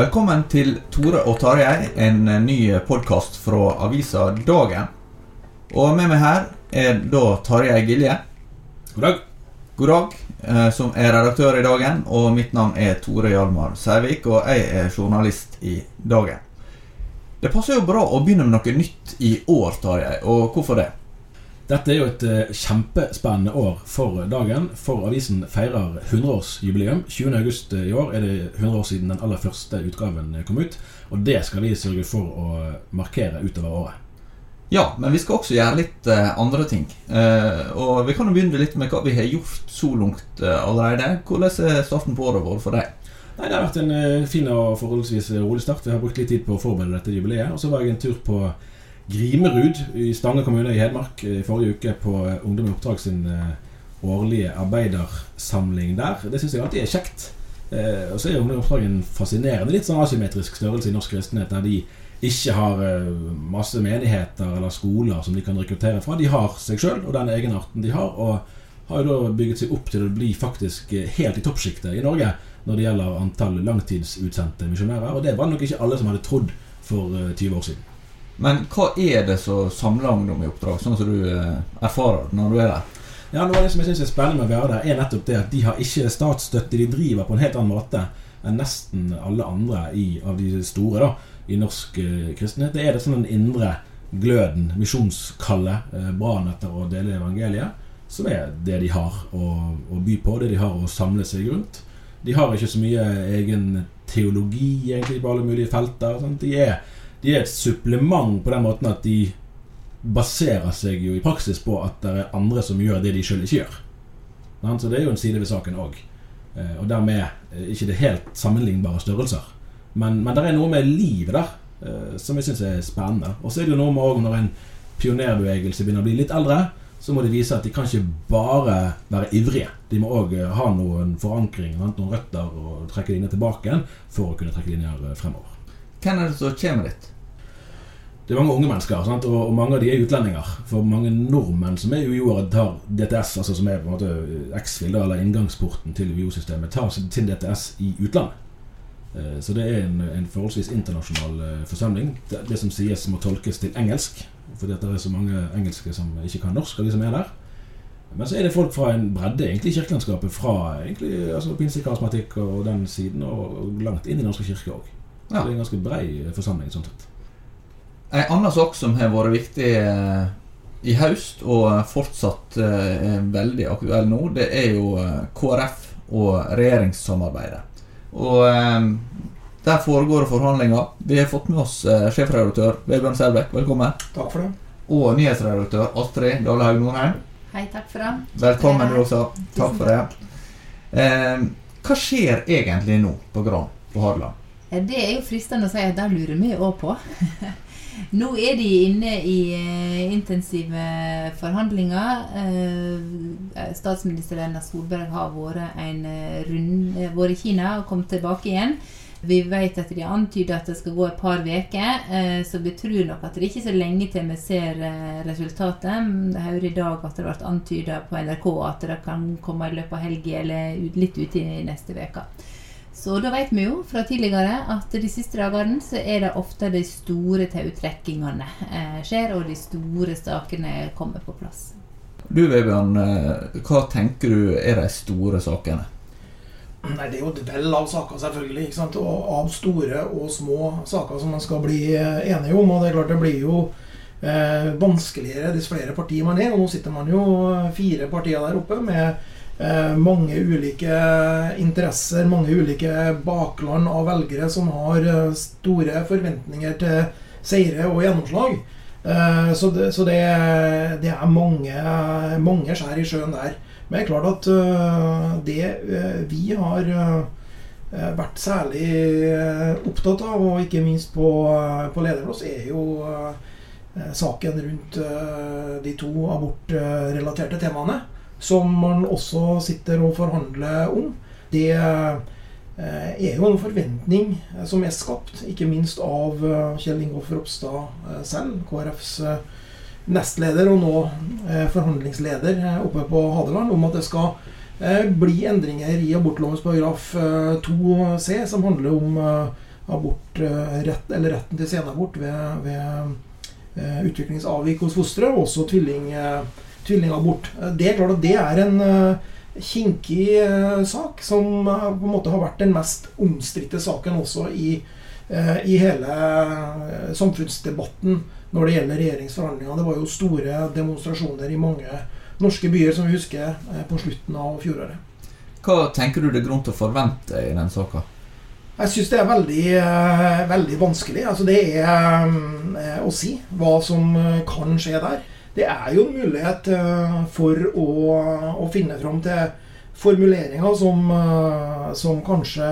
Velkommen til Tore og Tarjei, en eh, ny podkast fra avisa Dagen. Og med meg her er da Tarjei Gilje. God dag. God dag, eh, som er redaktør i Dagen. Og mitt navn er Tore Hjalmar Sævik, og jeg er journalist i Dagen. Det passer jo bra å begynne med noe nytt i år, Tarjei. Og hvorfor det? Dette er jo et eh, kjempespennende år for dagen, for avisen feirer 100-årsjubileum. 20. august i år er det 100 år siden den aller første utgaven kom ut. Og det skal vi sørge for å markere utover året. Ja, men vi skal også gjøre litt eh, andre ting. Eh, og vi kan jo begynne litt med hva vi har gjort så langt eh, allerede. Hvordan er starten på året vårt for deg? Nei, Det har vært en eh, fin og forholdsvis rolig start. Vi har brukt litt tid på å forberede dette jubileet. Og så var jeg en tur på Grimerud i Stange kommune i Hedmark i forrige uke på eh, Ungdom i oppdrag sin eh, årlige arbeidersamling der. Det syns jeg alltid er kjekt. Eh, og så er Ungdom i oppdrag en fascinerende litt sånn asymmetrisk størrelse i norsk kristenhet, der de ikke har eh, masse menigheter eller skoler som de kan rekruttere fra. De har seg sjøl og den egenarten de har, og har jo da bygget seg opp til å bli faktisk eh, helt i toppsjiktet i Norge når det gjelder antall langtidsutsendte misjonærer. Og det var nok ikke alle som hadde trodd for eh, 20 år siden. Men hva er det som samler ungdom i oppdrag, sånn som du eh, erfarer når du er der? Ja, noe av det som jeg synes er spennende med å være der, er nettopp det at de har ikke statsstøtte. De driver på en helt annen måte enn nesten alle andre i, av de store da, i norsk uh, kristenhet. Det er det sånn den indre gløden, misjonskallet, uh, brannen etter å dele evangeliet, som er det de har å, å by på, det de har å samle seg rundt. De har ikke så mye egen teologi egentlig på alle mulige felter. Sant? De er de er et supplement på den måten at de baserer seg jo i praksis på at det er andre som gjør det de sjøl ikke gjør. Så det er jo en side ved saken òg. Og dermed ikke det helt sammenlignbare størrelser. Men, men det er noe med livet der eh, som jeg syns er spennende. Og så er det jo noe med òg når en pionerbevegelse begynner å bli litt eldre, så må de vise at de kan ikke bare være ivrige. De må òg ha noen forankring, noen røtter, og trekke linjer tilbake igjen for å kunne trekke linjer fremover. Hvem er det som kommer dit? Det er mange unge mennesker, sant? Og, mange av de er utlendinger. For mange nordmenn som er UiO-ere, tar DTS, altså som er på en måte X-FIL, eller inngangsporten til UiO-systemet, tar sin DTS i utlandet. Eh, Så det er en, en forholdsvis internasjonal eh, forsamling. Det, det som sies, må tolkes til engelsk. Fordi det er så mange engelske som ikke kan norsk, av de som er der. Men så er det folk fra en bredde egentlig kirkelandskapet. Fra egentlig, altså pinsekarismatikk og den siden, og langt inn i Den norske kirke òg. Så Ja. det er en ganske brei forsamling sånn sett. En annen sak som har vært viktig eh, i høst, og fortsatt eh, er veldig aktuell nå, det er jo eh, KrF og regjeringssamarbeidet. Og eh, der foregår det forhandlinger. Vi har fått med oss eh, sjefredaktør Vebjørn Selbekk, velkommen. Takk for det. Og nyhetsredaktør Astrid Dale Haug Nordheim. Hei, takk for det. Velkommen, du også. Takk for det. Eh, hva skjer egentlig nå på Gran på Hadeland? Det er jo fristende å si at det lurer vi òg på. Nå er de inne i eh, intensive forhandlinger. Eh, statsminister Erna Solberg har vært, en eh, rund, eh, vært i Kina og kommet tilbake igjen. Vi vet at de antyder at det skal gå et par uker, så vi tror nok at det ikke er så lenge til vi ser resultatet. Jeg hører i dag at det ble antydet på NRK at det kan komme i løpet av helga eller litt ut i neste uke. Så da vet vi jo fra tidligere at de siste dagene så er det ofte de store tautrekkingene eh, skjer, og de store sakene kommer på plass. Du Vebjørn, eh, hva tenker du er de store sakene? Nei, Det er jo et vell av saker, selvfølgelig. ikke sant? Og av store og små saker som man skal bli eh, enige om. Og det er klart det blir jo eh, vanskeligere dess flere partier man er. Og nå sitter man jo fire partier der oppe med mange ulike interesser, mange ulike bakland av velgere som har eh, store forventninger til seire og gjennomslag. Eh, så det, så det, det er mange, mange skjær i sjøen der. Men det er klart at det vi har vært særlig opptatt av, og ikke minst på, på lederplass, er jo saken rundt de to abortrelaterte temaene. Som man også sitter og forhandler om. Det øh, er jo en forventning øh, som er skapt, ikke minst av øh, Kjell Ingolf Ropstad selv, KrFs nestleder og nå eh, forhandlingsleder eh, oppe på Hadeland, om at det skal eh, bli endringer i abortlovens paragraf eh, 2c, som handler om eh, abortrett, eller retten til senabort ved, ved eh, utviklingsavvik hos fosteret, og også tvilling, eh, tvillingabort. Eh, Det er klart at det er en eh, kinkig eh, sak, som på en måte har vært den mest omstridte saken også i, i hele samfunnsdebatten når det gjelder regjeringsforhandlinger. Det var jo store demonstrasjoner i mange norske byer, som vi husker, på slutten av fjoråret. Hva tenker du det er grunn til å forvente i den saka? Jeg syns det er veldig, veldig vanskelig. Altså det er å si hva som kan skje der. Det er jo en mulighet eh, for å, å finne fram til formuleringer som, eh, som kanskje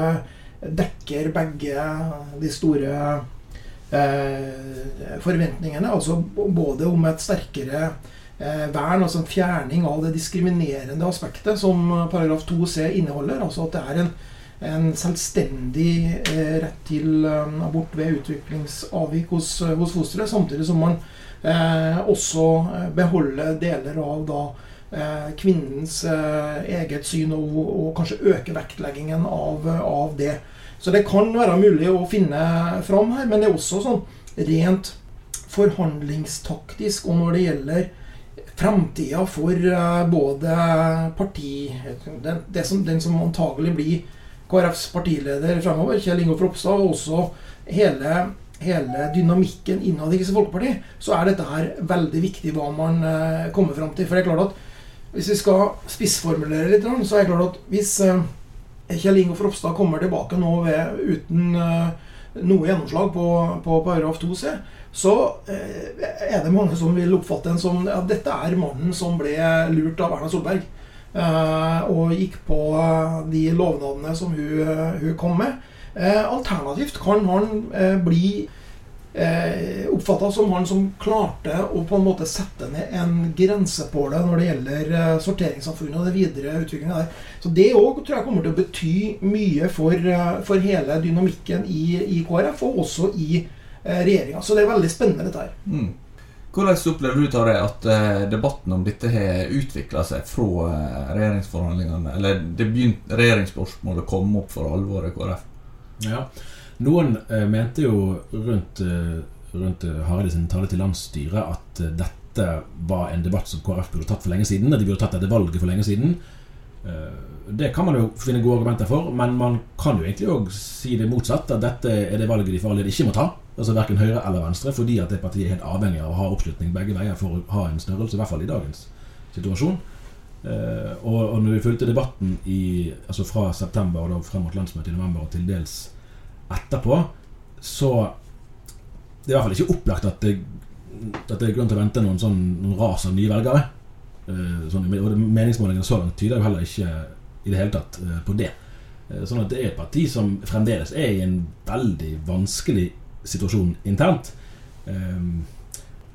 dekker begge de store eh, forventningene. Altså både om et sterkere eh, vern, altså en fjerning av det diskriminerende aspektet som eh, paragraf 2c inneholder. Altså at det er en, en selvstendig eh, rett til abort ved utviklingsavvik hos, hos fosteret, samtidig som man også beholde deler av da eh, kvinnens eh, eget syn, og, og kanskje øke vektleggingen av, av det. Så det kan være mulig å finne fram her, men det er også sånn rent forhandlingstaktisk, og når det gjelder framtida for eh, både parti den, det som, den som antagelig blir KrFs partileder fremover, Kjell Ingolf Ropstad, og også hele, hele dynamikken innad i Kristelig Folkeparti, så er dette her veldig viktig hva man eh, kommer fram til. For det er klart at hvis vi skal spissformulere litt, så er det klart at hvis eh, Kjell Ingolf Ropstad kommer tilbake nå ved, uten eh, noe gjennomslag på, på paragraf 2c, så er det mange som vil oppfatte en som at dette er mannen som ble lurt av Erna Solberg. og gikk på de lovnadene som hun, hun kom med. Eh, alternativt kan han eh, bli eh, oppfatta som han som klarte å på en måte sette ned en grense på det når det gjelder sorteringssamfunnet og det videre utviklinga der. Så det òg tror jeg kommer til å bety mye for, for hele dynamikken i, i KrF, og også i regjeringa. Så det er veldig spennende, dette her. Mm. Hvordan opplever du Tarjei, at debatten om dette har utvikla seg fra regjeringsforhandlingene? Eller det begynte regjeringsspørsmålet kom opp for alvor i KrF? Ja. Noen eh, mente jo rundt, eh, rundt eh, Hareide sin tale til landsstyret at eh, dette var en debatt som KrF burde tatt for lenge siden. At de burde tatt dette valget for lenge siden. Det kan man jo finne gode argumenter for, men man kan jo egentlig òg si det motsatt. At dette er det valget de for ikke må ta. Altså Verken Høyre eller Venstre, fordi at det partiet er helt avhengig av å ha oppslutning begge veier for å ha en størrelse, i hvert fall i dagens situasjon. Eh, og, og når vi fulgte debatten i, altså fra september og da frem mot landsmøtet i november og til dels etterpå, så det er i hvert fall ikke opplagt at det, at det er grunn til å vente noen sånn noen ras av nye velgere. Eh, sånn, og meningsmålingene så langt tyder jo heller ikke i det hele tatt eh, på det. Sånn at det er et parti som fremdeles er i en veldig vanskelig situasjon internt. Um,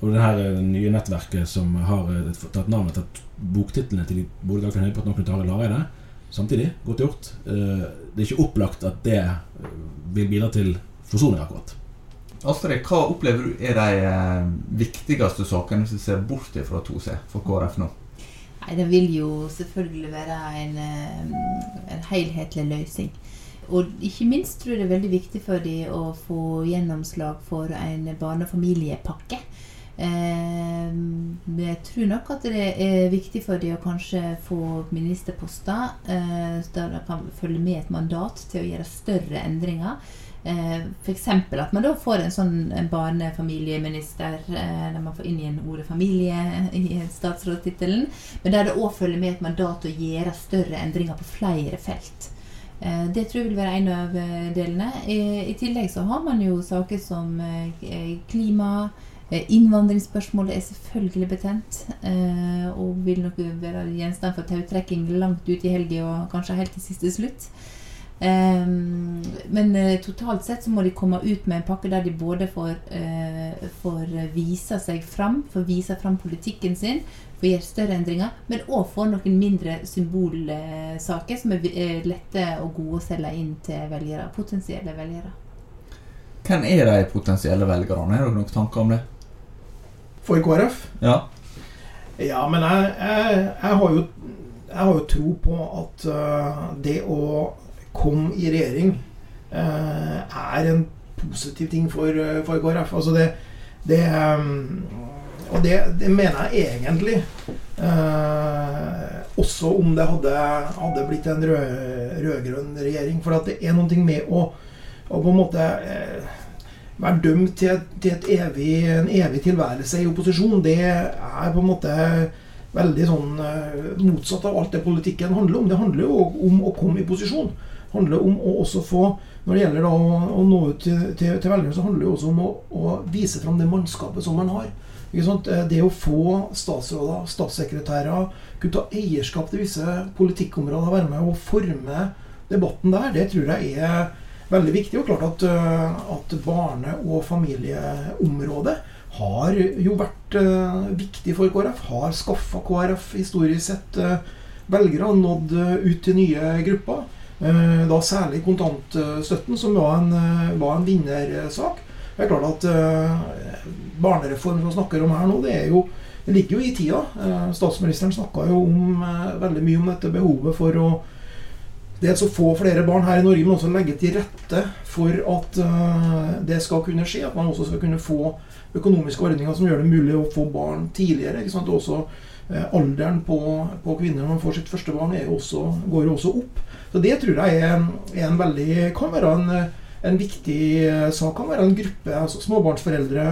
og det her eh, nye nettverket som har eh, tatt navnet tatt boktitlene til både Dagfinn Høybråten og Knut Arild Hareide samtidig. Godt gjort. Eh, Det er ikke opplagt at det vil bidra til forsoning, akkurat. Astrid, hva opplever du er de viktigste sakene hvis vi ser bort fra 2C for KrF nå? Nei, Det vil jo selvfølgelig være en, en helhetlig løsning. Og ikke minst tror jeg det er veldig viktig for dem å få gjennomslag for en barne- og familiepakke. Eh, men jeg tror nok at det er viktig for de å kanskje få ministerposter eh, der de kan følge med et mandat til å gjøre større endringer. Eh, F.eks. at man da får en sånn en barnefamilieminister, eh, der man får inn igjen ordet familie i statsrådstittelen, men der det òg følger med et mandat å gjøre større endringer på flere felt. Eh, Det tror jeg vil være en av eh, delene. I, tillegg så har man jo saker som eh, klima, eh, innvandringsspørsmålet er selvfølgelig betent. eh, Og vil nok være gjenstand for tautrekking langt ut i helga og kanskje helt til siste slutt. Eh, Men eh, totalt sett så må de komme ut med en pakke der de både får, eh, får vise seg fram, får vise fram politikken sin, får gjøre større endringer, men òg får noen mindre symbolsaker som er lette og gode å selge inn til velgere, potensielle velgere. Hvem er de potensielle velgerne? Er dere noen tanker om det? For KrF? Ja. Ja, men jeg, jeg, jeg, har, jo, jeg har jo tro på at uh, det å komme i regjering uh, er en positiv ting for, eh, for KrF. Altså det, det um, Og det, det mener jeg egentlig. Uh, også om det hadde, hadde blitt en rød- rød-grønn regjering. For det er noe med å, å på en måte eh, være dømt til, til evig, en evig tilværelse i opposisjon, det er på en måte veldig sånn eh, motsatt av alt det politikken handler om. Det handler jo om å komme i posisjon. Det handler om å også få Når det gjelder å, å nå ut til, til, til velgerne, så handler det jo også om å, å vise fram det mannskapet som man har. Eh, Det å få statsråder, statssekretærer, kunne ta eierskap til visse politikkområder, være med og forme debatten der, det tror jeg er veldig viktig. Og klart at, eh, at barne- og familieområdet har jo vært eh, viktig for KrF. Har skaffa KrF historisk sett velgere velgere, nådd eh, ut til nye grupper. Eh, da særlig kontantstøtten, som var en, eh, var en vinnersak. Det er klart at Barnereformen barnereform som vi snakker om her nå, det, er jo, det ligger jo i tida. Eh, statsministeren snakka jo om, eh, veldig mye om dette behovet for å dels å få flere barn her i Norge, men også legge til rette for at eh, det skal kunne skje. At man også skal kunne få økonomiske ordninger som gjør det mulig å få barn tidligere. Ikke sant? Også eh, Alderen på, på kvinner når man får sitt første barn, også, går også opp. Så Det tror jeg er, er en veldig, kan være en, en viktig eh, sak. Kan være en gruppe, altså småbarnsforeldre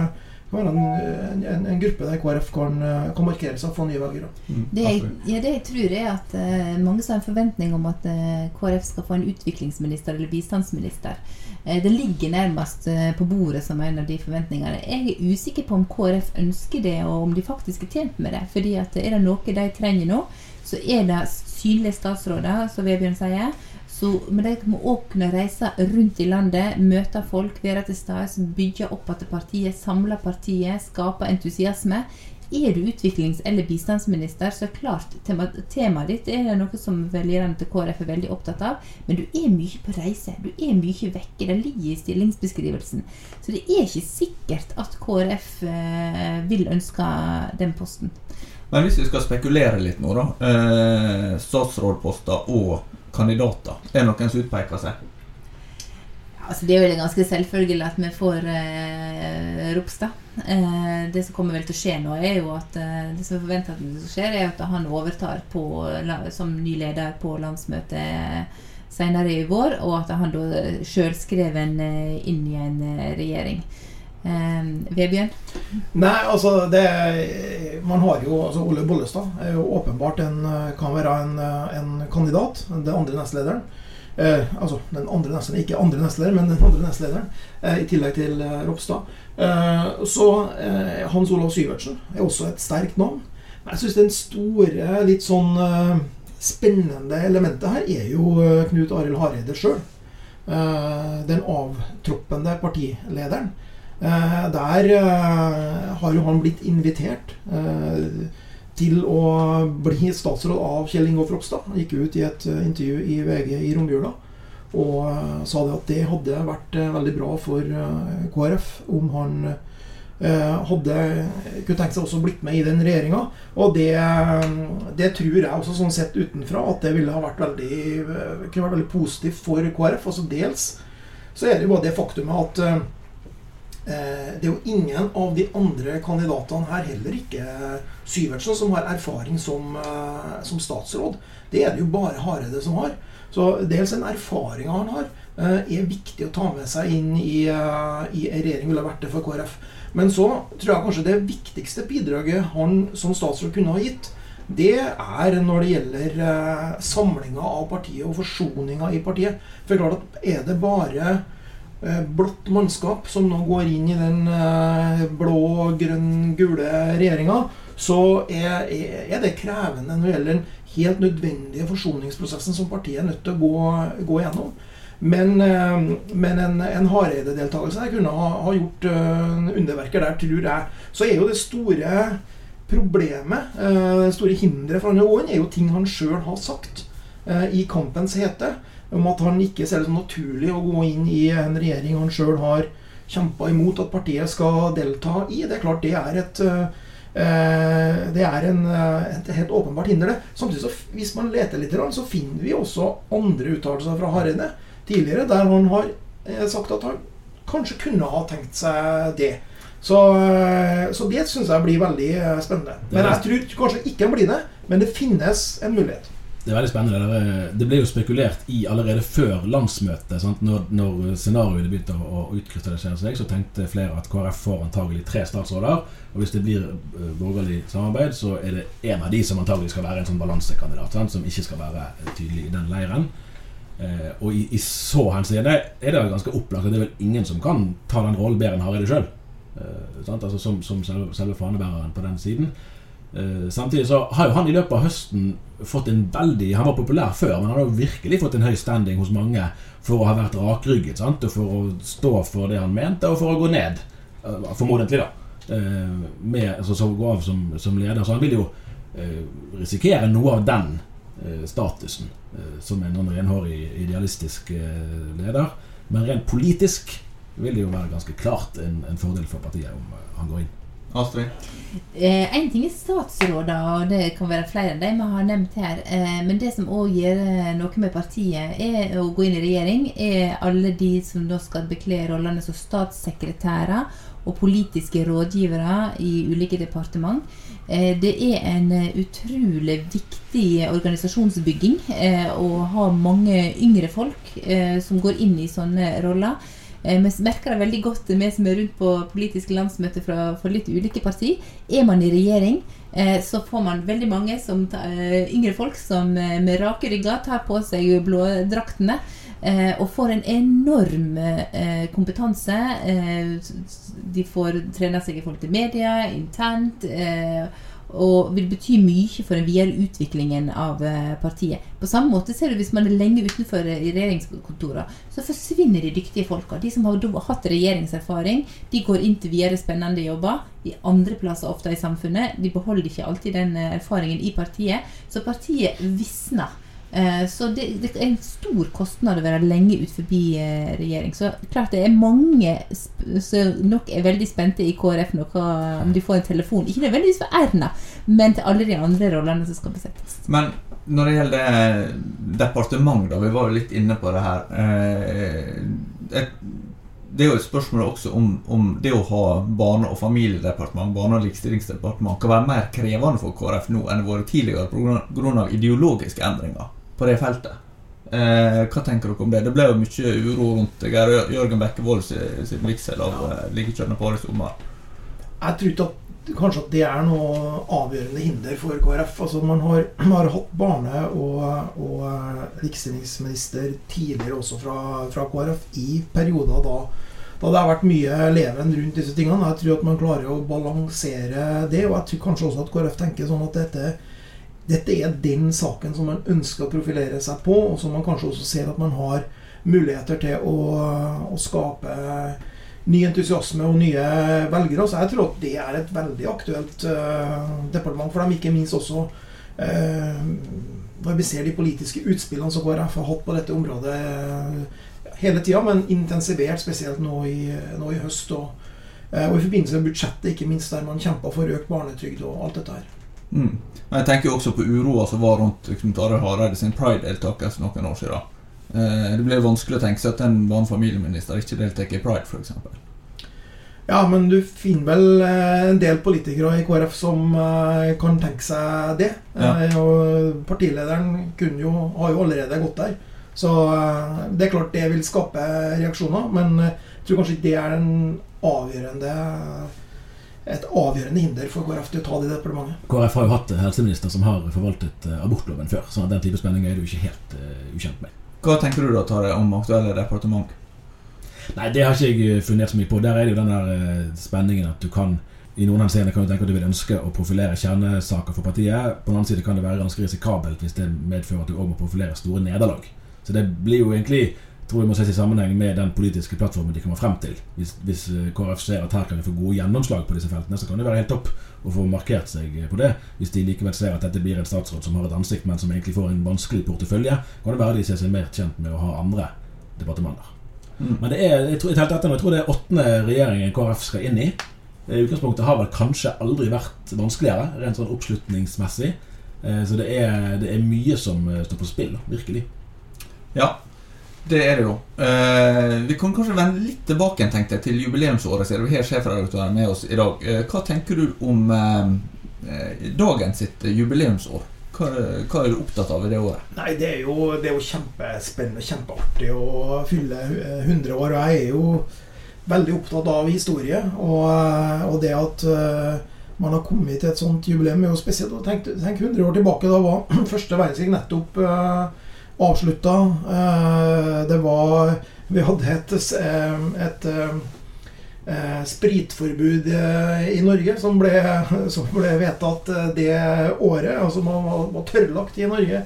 kan være en, en, en gruppe der KrF kan, eh, kan markere seg og få nye velgere. Det jeg, ja, det jeg tror er at uh, mange har en forventning om at uh, KrF skal få en utviklingsminister eller bistandsminister. Uh, det ligger nærmest eh, på bordet som en av de forventningene. Jeg er usikker på om KrF ønsker det, og om de faktisk er tjent med det. fordi at er det noe de trenger nå, så er det synlige statsråder, som Vebjørn sier. Så, men de må òg kunne reise rundt i landet, møte folk, være til stede, bygge opp igjen partiet, samle partiet, skape entusiasme. Er du utviklings- eller bistandsminister, så er klart tema, temaet ditt er noe som velgerne til KrF er veldig opptatt av. Men du er mye på reise. Du er mye vekke. Det ligger i stillingsbeskrivelsen. Så det er ikke sikkert at KrF eh, vil ønske den posten. Men hvis vi skal spekulere litt nå, da. Eh, statsrådposter og kandidater. Er det noen som utpeker seg? Altså, det er vel ganske selvfølgelig at vi får eh, Ropstad. Eh, det som kommer vel til å skje nå, er jo at eh, det som forventet at skjer, er at han overtar på, som ny leder på landsmøtet senere i vår, og at han da sjølskreven eh, inn i en eh, regjering. Eh, Vebjørn? Nei, altså det Man har jo altså Ole Bollestad er jo åpenbart en, kan være en, en kandidat. Den andre nestlederen. Eh, altså den andre nestlederen, ikke andre nestleder, men den andre nestlederen. Eh, I tillegg til eh, Ropstad. Eh, så eh, Hans Olav Syvertsen er også et sterkt navn. Men jeg syns den store, litt sånn spennende elementet her er jo Knut Arild Hareide sjøl. Den avtroppende partilederen. Der har jo han blitt invitert til å bli statsråd av Kjell Ingolf Ropstad. Han gikk ut i et intervju i VG i romjula og sa det at det hadde vært veldig bra for KrF om han Eh, hadde kunne tenkt seg også blitt med i den regjeringa. Og det, det, tror jeg også, sånn sett utenfra, at det ville ha vært veldig, kunne vært veldig positivt for KrF. Altså Dels så er det jo bare det faktumet at eh, det er jo ingen av de andre kandidatene her, heller ikke Syvertsen, som har erfaring som, eh, som statsråd. Det er det jo bare Hareide som har. Så dels den erfaringa han har, er viktig å ta med seg inn i, i en regjering, ville vært det for KrF. Men så tror jeg kanskje det viktigste bidraget han som statsråd kunne ha gitt, det er når det gjelder eh, samlinga av partiet og forsoninga i partiet. For klart at er det bare eh, blått mannskap som nå går inn i den eh, blå, grønn, gule regjeringa, så er, er, det krevende når det gjelder den helt nødvendige forsoningsprosessen som partiet er nødt til å gå, gå gjennom. Men, eh, men en, en Hareide-deltakelse kunne ha, ha gjort underverker der, tror jeg. Så er jo det store problemet, det store hinderet for han gå er jo ting han sjøl har sagt i kampens hete. Om at han ikke ser det som naturlig å gå inn i en regjering han sjøl har kjempa imot at partiet skal delta i. Det er klart det er et det er en, et helt åpenbart hinder. det. Samtidig så Hvis man leter litt, så finner vi også andre uttalelser fra Hareide tidligere, der han har eh, sagt at han kanskje kunne ha tenkt seg det. Så, eh, så det syns jeg blir veldig eh, spennende. Men jeg tror kanskje ikke han blir det, men det finnes en mulighet. Det er veldig spennende. Det ble jo spekulert i allerede før landsmøtet. Når, når scenarioet begynte å utkrystallisere seg, så tenkte flere at KrF får antagelig tre statsråder. Og hvis det blir borgerlig samarbeid, så er det en av de som antagelig skal være en sånn balansekandidat. Sant? Som ikke skal være tydelig i den leiren. Eh, og i, i så henseende er det ganske opplagt at det er vel ingen som kan ta den rollen bedre enn Hareide sjøl. Eh, altså som, som selve, selve, fanebæreren på den siden. Eh, samtidig så har jo han i løpet av høsten fått en veldig Han var populær før, men han har jo virkelig fått en høy standing hos mange for å ha vært rakrygget. Sant? Og for å stå for det han mente, og for å gå ned. Eh, formodentlig, da. Eh, med, altså, så gå av som, som, leder. Så han vil jo risikere noe av den statusen. Som en renhårig, idealistisk leder. Men rent politisk vil det jo være ganske klart en, en fordel for partiet om han går inn. Astrid? Eh, en ting er statsråder, og det kan være flere enn de vi har nevnt her. Eh, men det som òg gjør noe med partiet, er å gå inn i regjering, er alle de som da skal bekle rollene som statssekretærer og politiske rådgivere i ulike departement. Eh, det er en eh, utrolig viktig organisasjonsbygging eh, å ha mange yngre folk som går inn i sånne roller. Vi merker det veldig godt, vi som er rundt på politiske landsmøter fra, fra litt ulike partier. Er man i regjering, så får man veldig mange som, yngre folk som med rake rygger tar på seg blådraktene. Eh, og får en enorm eh, kompetanse. Eh, de får trene seg i forhold til media, internt. Eh, og vil bety mye for den videre utviklingen av eh, partiet. På samme måte ser du hvis man er lenge utenfor i regjeringskontorene, så forsvinner de dyktige folka. De som har hatt regjeringserfaring, de går inn til videre spennende jobber i andre plasser ofte i samfunnet. De beholder ikke alltid den eh, erfaringen i partiet. Så partiet visner. Eh, så det, det, er en stor kostnad å være lenge ut forbi eh, regjering. Så klart det er mange som nok er veldig spente i KrF nå om de får en telefon. Ikke nødvendigvis for Erna, men til alle de andre rollene som skal besettes. Men når det gjelder departement, da, vi var jo litt inne på det her. Eh, det er jo et spørsmål også om, om det å ha barne- og familiedepartement barne- og likestillingsdepartement kan være mer krevende for KrF nå enn det har vært tidligere pga. ideologiske endringer på det feltet. Eh, hva tenker dere om det? Det ble jo mye uro rundt Geir Jørgen Bekkevold sin, vigsel av ja. Eh, likekjønnet i sommer. Jeg tror ikke at kanskje at det er noe avgjørende hinder for KrF. Altså Man har, man har hatt barne- og, og eh, likestillingsminister tidligere også fra, fra, KrF i perioder da, da det har vært mye leven rundt disse tingene. Jeg tror at man klarer å balansere det, og jeg tror kanskje også at KrF tenker sånn at dette dette er den saken som man ønsker å profilere seg på, og som man kanskje også ser at man har muligheter til å, å skape ny entusiasme og nye velgere. Så jeg tror at det er et veldig aktuelt uh, departement for dem, ikke minst også uh, når vi ser de politiske utspillene som KrF har hatt på dette området uh, hele tida, men intensivert spesielt nå i, nå i høst. Og, og, i forbindelse med budsjettet, ikke minst der man kjempa for økt barnetrygd og alt dette her. Mm. Jeg tenker også på uroa som var rundt Knut Arild Hareide sin pride-deltakelse noen år siden. Eh, det blir vanskelig å tenke seg at en vanlig familieminister ikke deltar i pride, f.eks. Ja, men du finner vel eh, en del politikere i KrF som eh, kan tenke seg det. Ja. Og partilederen jo, har jo allerede gått der. Så det er klart det vil skape reaksjoner, men jeg tror kanskje ikke det er den avgjørende et avgjørende hinder for KrF til å ta det i departementet. KrF har jo hatt helseminister som har forvaltet eh, abortloven før, så den type spenninger er du ikke helt uh, ukjent med. Hva tenker du da, Tare, om aktuelle departement? Nei, Det har ikke jeg eh, fundert så mye på. Der er det jo den der uh, spenningen at du kan i noen henseender kan du tenke at du vil ønske å profilere kjernesaker for partiet. På den annen side kan det være ganske risikabelt hvis det medfører at du òg må profilere store nederlag. Så det blir jo egentlig tror jeg må ses i sammenheng med den politiske plattformen de kommer frem til. Hvis, hvis, eh, KrF ser at her kan vi få gode gjennomslag på disse feltene, så kan det være helt topp å få markert seg på det. Hvis de likevel ser at dette blir en statsråd som har et ansikt, men som egentlig får en vanskelig portefølje, kan det være de ser seg mer tjent med å ha andre departementer. Mm. Men det er, jeg tror, jeg, jeg tror det er åttende regjeringen KrF skal inn i. I utgangspunktet har vel kanskje aldri vært vanskeligere, rent sånn oppslutningsmessig. Eh, så det er, det er mye som eh, står på spill, virkelig. Ja, det er det jo. Eh, vi kan kanskje vende litt tilbake tenkte jeg, til jubileumsåret. Siden vi har sjefredaktøren med oss i dag. Eh, hva tenker du om eh, eh dagens sitt jubileumsår? Hva, hva, er du opptatt av i det året? Nei, Det er jo, det er jo kjempespennende kjempeartig å fylle 100 år. Og jeg er jo veldig opptatt av historie. Og, eh, og det at uh, man har kommet til et sånt jubileum, er jo spesielt. Tenk, tenk 100 år tilbake. Da var første verdenskrig nettopp uh, avslutta. Eh, det var Vi hadde et, et, et, eh, spritforbud i Norge som ble, som ble, vedtatt det året. Altså man var, var tørrlagt i Norge.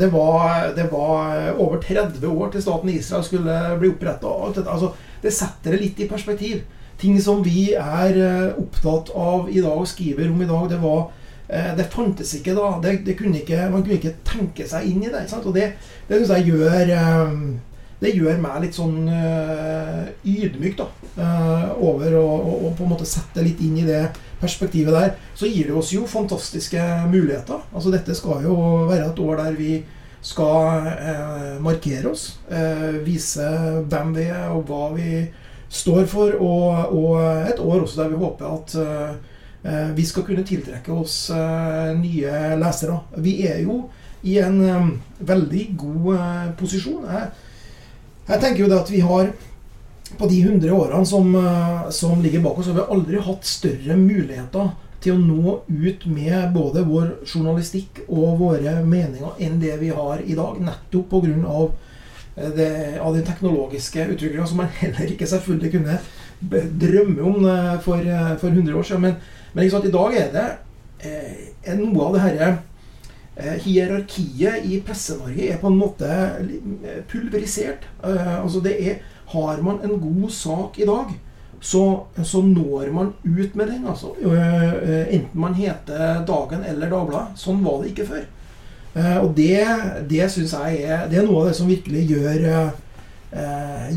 Det var, det var, over 30 år til staten Israel skulle bli oppretta. Altså, det setter det litt i perspektiv. Ting som vi er opptatt av i dag og skriver om i dag, det var Eh, det fantes ikke da. Det, det kunne ikke, man kunne ikke tenke seg inn i det. Og det, det syns jeg gjør eh, Det gjør meg litt sånn uh, ydmyk da, over å, å, på en måte sette litt inn i det perspektivet der. Så gir det oss jo fantastiske muligheter. Altså Dette skal jo være et år der vi skal eh, markere oss. vise hvem vi er, og hva vi står for. Og, og et år også der vi håper at Eh, vi skal kunne tiltrekke oss eh, nye lesere. Vi er jo i en eh, veldig god posisjon. Jeg, jeg tenker jo det at vi har på de 100 årene som, som ligger bak oss, har vi aldri hatt større muligheter til å nå ut med både vår journalistikk og våre meninger enn det vi har i dag. Nettopp pga. Det, av den teknologiske utviklinga som man heller ikke selvfølgelig kunne drømme om for, for 100 år siden. Men men sant, i dag er det er noe av det herre eh, hierarkiet i Presse-Norge er på en måte eh, pulverisert. Eh, altså det er Har man en god sak i dag, så, så når man ut med den. altså. Eh, eh, enten man heter Dagen eller Dagbladet. Sånn var det ikke før. og det, det syns jeg er, det er noe av det som virkelig gjør eh,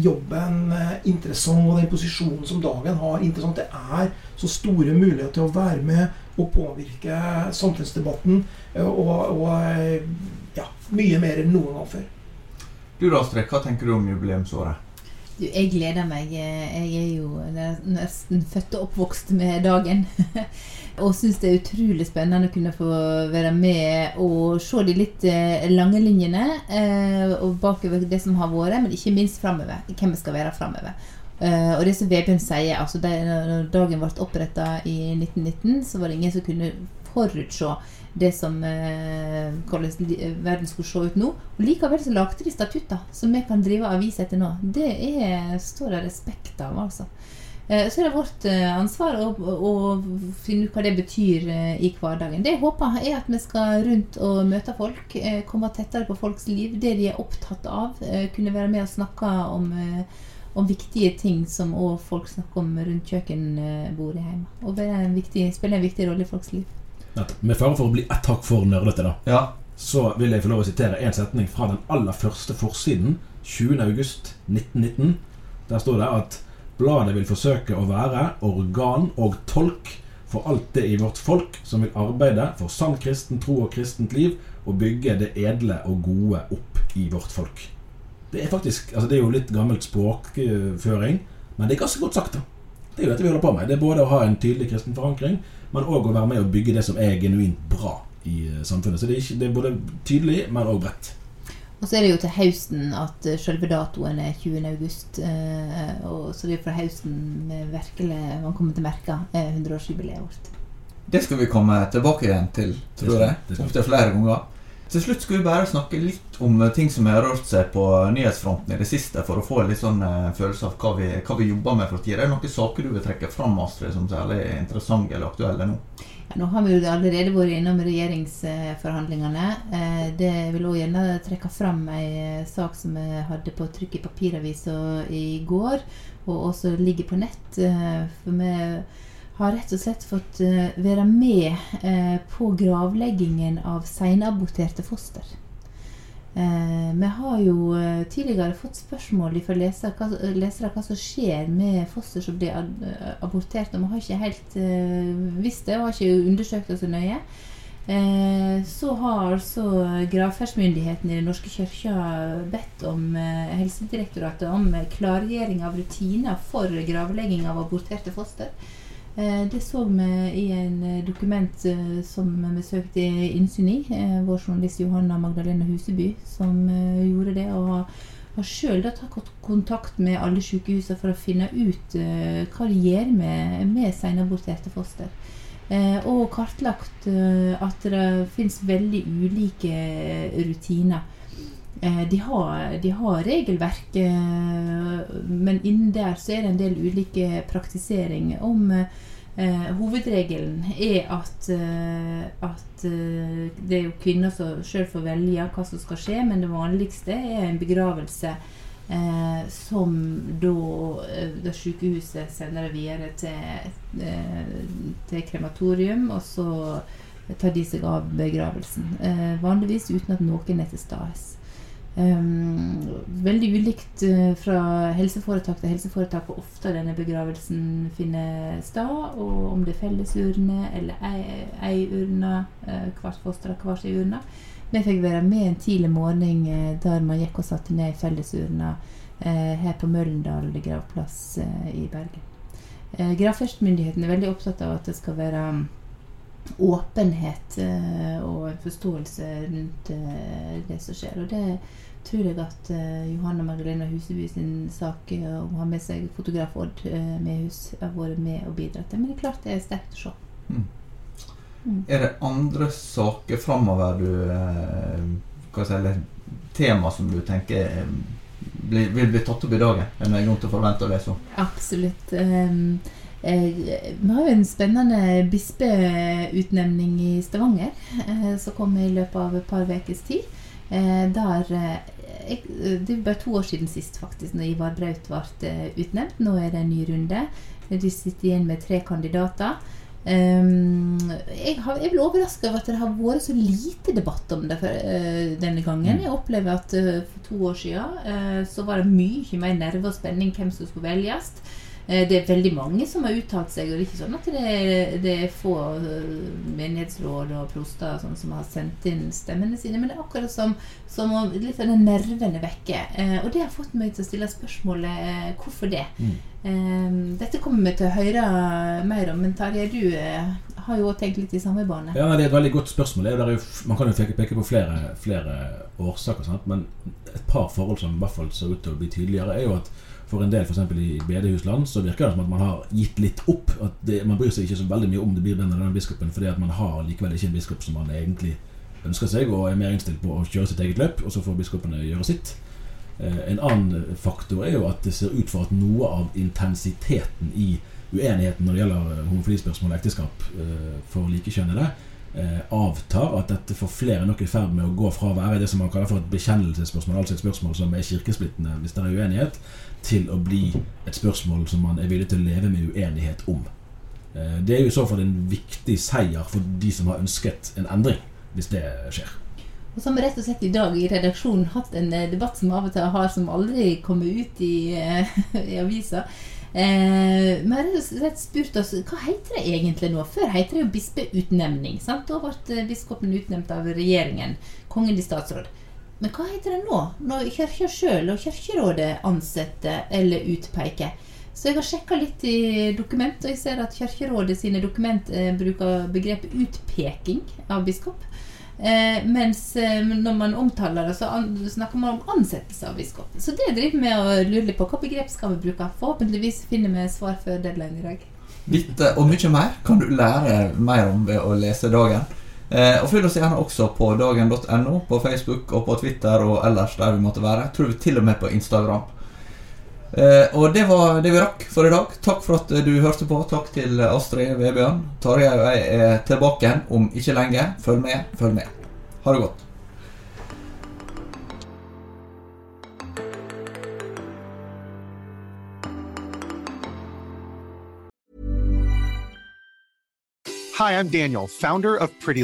jobben eh, interessant, og den posisjonen som dagen har, interessant. Det er så store muligheter til å være med og påvirke samfunnsdebatten. Eh, og, og eh, ja, mye mer enn noen gang før. Du da, Astrid, hva tenker du om jubileumsåret? Du, jeg gleder meg. Jeg er jo nesten født og oppvokst med dagen. Og syns det er utrolig spennende å kunne få være med og se de litt eh, lange linjene eh, og bakover det som har vært, men ikke minst framover. Hvem vi skal være framover. Uh, og det som Vebjørn sier, altså det, når dagen ble oppretta i 1919, så var det ingen som kunne forutse det som uh, hvordan verden skulle se ut nå. Og Likevel så lagde de statutter som vi kan drive avis etter nå. Det er, står det respekt av, altså. Eh, Så er det vårt eh, ansvar å, å finne ut hva det betyr eh, i hverdagen. Det jeg håper, er at vi skal rundt og møte folk, komme tettere på folks liv, det de er opptatt av. Kunne være med og snakke om, om viktige ting som òg folk snakker om rundt kjøkkenbordet hjemme. Og være en viktig, spille en viktig rolle i folks liv. Med fare for å bli ett hakk for nerdete, da. Ja. så vil jeg få lov å sitere en setning fra den aller første forsiden, 20.8.1919. Der står det at bladet vil forsøke å være organ og tolk for alt det i vårt folk som vil arbeide for sann kristen tro og kristent liv, og bygge det edle og gode opp i vårt folk. Det er faktisk, altså det er jo litt gammelt språkføring, men det er ganske godt sagt. da. Det er jo dette vi holder på med. Det er både å ha en tydelig kristen forankring, men òg å være med og bygge det som er genuint bra i eh, samfunnet. Så det er, ikke, det er både tydelig, men òg bredt. Og så er det jo til høsten at eh, selve datoen er 20. august. eh, og så det er fra høsten virkelig man kommer til å merke eh, 100-årsjubileet vårt. Det skal vi komme tilbake igjen til, tror jeg. Opptil flere ganger. Til slutt skal vi bare snakke litt om eh, ting som har rørt seg på nyhetsfronten i det siste, for å få en litt sånn eh, følelse av hva vi, hva vi jobber med for tida. Er det noen saker du vil trekke fram, Astrid, som særlig interessante eller aktuelle nå? Ja, nå har vi jo allerede vært innom regjeringsforhandlingene. Eh, Det vil også gjerne trekke fram ei eh, sak som jeg hadde på trykk i papiravisa i går, og også ligger på nett. eh, For vi har rett og slett fått eh, være med eh, på gravleggingen av senaborterte foster. Eh, vi har jo tidligere fått spørsmål fra lesere hva, hva som skjer med foster som blir abortert. Og vi har ikke helt visst det, og har ikke undersøkt det så nøye. Så har altså gravferdsmyndigheten i Den norske kirka bedt om Helsedirektoratet om klargjøring av rutiner for gravlegging av aborterte foster. Eh, Det så vi i en eh, dokument eh, som vi søkte innsyn i. Vår journalist Johanna Magdalena Huseby som gjorde det. og har sjøl tatt kontakt med alle sykehusene for å finne ut hva de gjør med, med senaborterte foster. Og kartlagt at det finnes veldig ulike rutiner. Eh, de, har, de har regelverk, eh, men innen der så er det en del ulike praktisering. Om eh, hovedregelen er at, eh, at det er jo kvinner som sjøl får velge hva som skal skje, men det vanligste er en begravelse eh, som da, da sykehuset sender det videre til, til krematorium, og så tar de seg av begravelsen. Eh, vanligvis uten at noen er til stede. Um, veldig ulikt uh, fra helseforetak til helseforetak hvor ofte denne begravelsen finner sted, og om det er fellesurne eller ei, ei urne, uh, hvert foster har hver sin urne. Vi fikk være med en tidlig morgen uh, der man gikk og satte ned fellesurna uh, her på Møllendal gravplass uh, i Bergen. Uh, Gravferdsmyndigheten er veldig opptatt av at det skal være åpenhet eh, og en forståelse rundt eh, det som skjer. Og det tror jeg at eh, Johanna Magdalena Huseby sin sak om å ha med seg fotograf Odd eh, Mehus har vært med og bidratt til. Men det er klart det er sterkt å se. Er det andre saker framover du hva sier si, eller tema som du tenker blir, vil bli tatt opp i dagen? Er det noe grunn til å forvente å lese om? Absolutt. Um, vi har jo en spennende bispeutnevning i Stavanger eh, som kom i løpet av et par ukers tid. Eh, der eh, jeg, Det er bare to år siden sist, faktisk, når Ivar Braut ble eh, utnevnt. Nå er det en ny runde. De sitter igjen med tre kandidater. Um, jeg, har, jeg ble overraska over at det har vært så lite debatt om det for, uh, denne gangen. Jeg opplever at uh, for to år siden uh, så var det mye mer nerve og spenning hvem som skulle velges. Eh, det er veldig mange som har uttalt seg, og det er ikke sånn at det er, det er få eh, menighetsråd og proster sånn som har sendt inn stemmene sine, men det er akkurat som, som om litt av den nervene vekke. Eh, og det har fått meg til å stille spørsmålet hvorfor det. Mm. dette kommer vi til å høre mer om, men Tarjei, du har jo òg tenkt litt i samme bane. Ja, Det er et veldig godt spørsmål. Det er jo, man kan jo peke på flere, flere årsaker, sant? men et par forhold som i hvert fall ser ut til å bli tydeligere, er jo at for en del, f.eks. i bedehusland, så virker det som at man har gitt litt opp. At det, Man bryr seg ikke så veldig mye om det blir den eller den biskopen, fordi at man har likevel ikke en biskop som man egentlig ønsker seg, og er mer innstilt på å kjøre sitt eget løp, og så får biskopene gjøre sitt. Eh, En annen faktor er jo at det ser ut for at noe av intensiteten i uenigheten når det gjelder homofilispørsmål og ekteskap eh, for likekjønnede, avtar. At dette for flere nok i ferd med å gå fra å være det som man kaller for et bekjennelsesspørsmål, altså et spørsmål som er kirkesplittende hvis det er uenighet, til å bli et spørsmål som man er villig til å leve med uenighet om. Eh, Det er jo i så fall en viktig seier for de som har ønsket en endring, hvis det skjer. Og så har vi rett og slett i dag i redaksjonen hatt en eh, debatt som av og til har som aldri kommer ut i, eh, i avisa. Eh, vi har rett spurt oss hva heter det egentlig nå? Før heter det jo bispeutnevning. sant? Da ble eh, biskopen utnevnt av regjeringen. Kongen i statsråd. Men hva heter det nå? Når Kirka sjøl og Kirkerådet ansetter eller utpeker. Så jeg har sjekka litt i dokument, og jeg ser at Kirkerådet sine dokument eh, bruker begrepet utpeking av biskop. Eh, mens eh, når man omtaler det, så snakker man om ansettelse av biskopen. Så det driver vi å lure litt på. Hva begrep skal vi bruke? Forhåpentligvis finner vi svar før deadline i dag. Dette og mye mer kan du lære mer om ved å lese Dagen. Eh, og Følg oss gjerne også på dagen.no, på Facebook og på Twitter og ellers der vi måtte være. Tror vi til og med på Instagram. Eh, og det var det vi rakk for i dag. Takk for at du hørte på. Takk til Astrid Vebjørn. Tarjei og jeg er tilbake igjen om ikke lenge. Følg med, følg med. Ha det godt. Hi, I'm Daniel, founder of Pretty.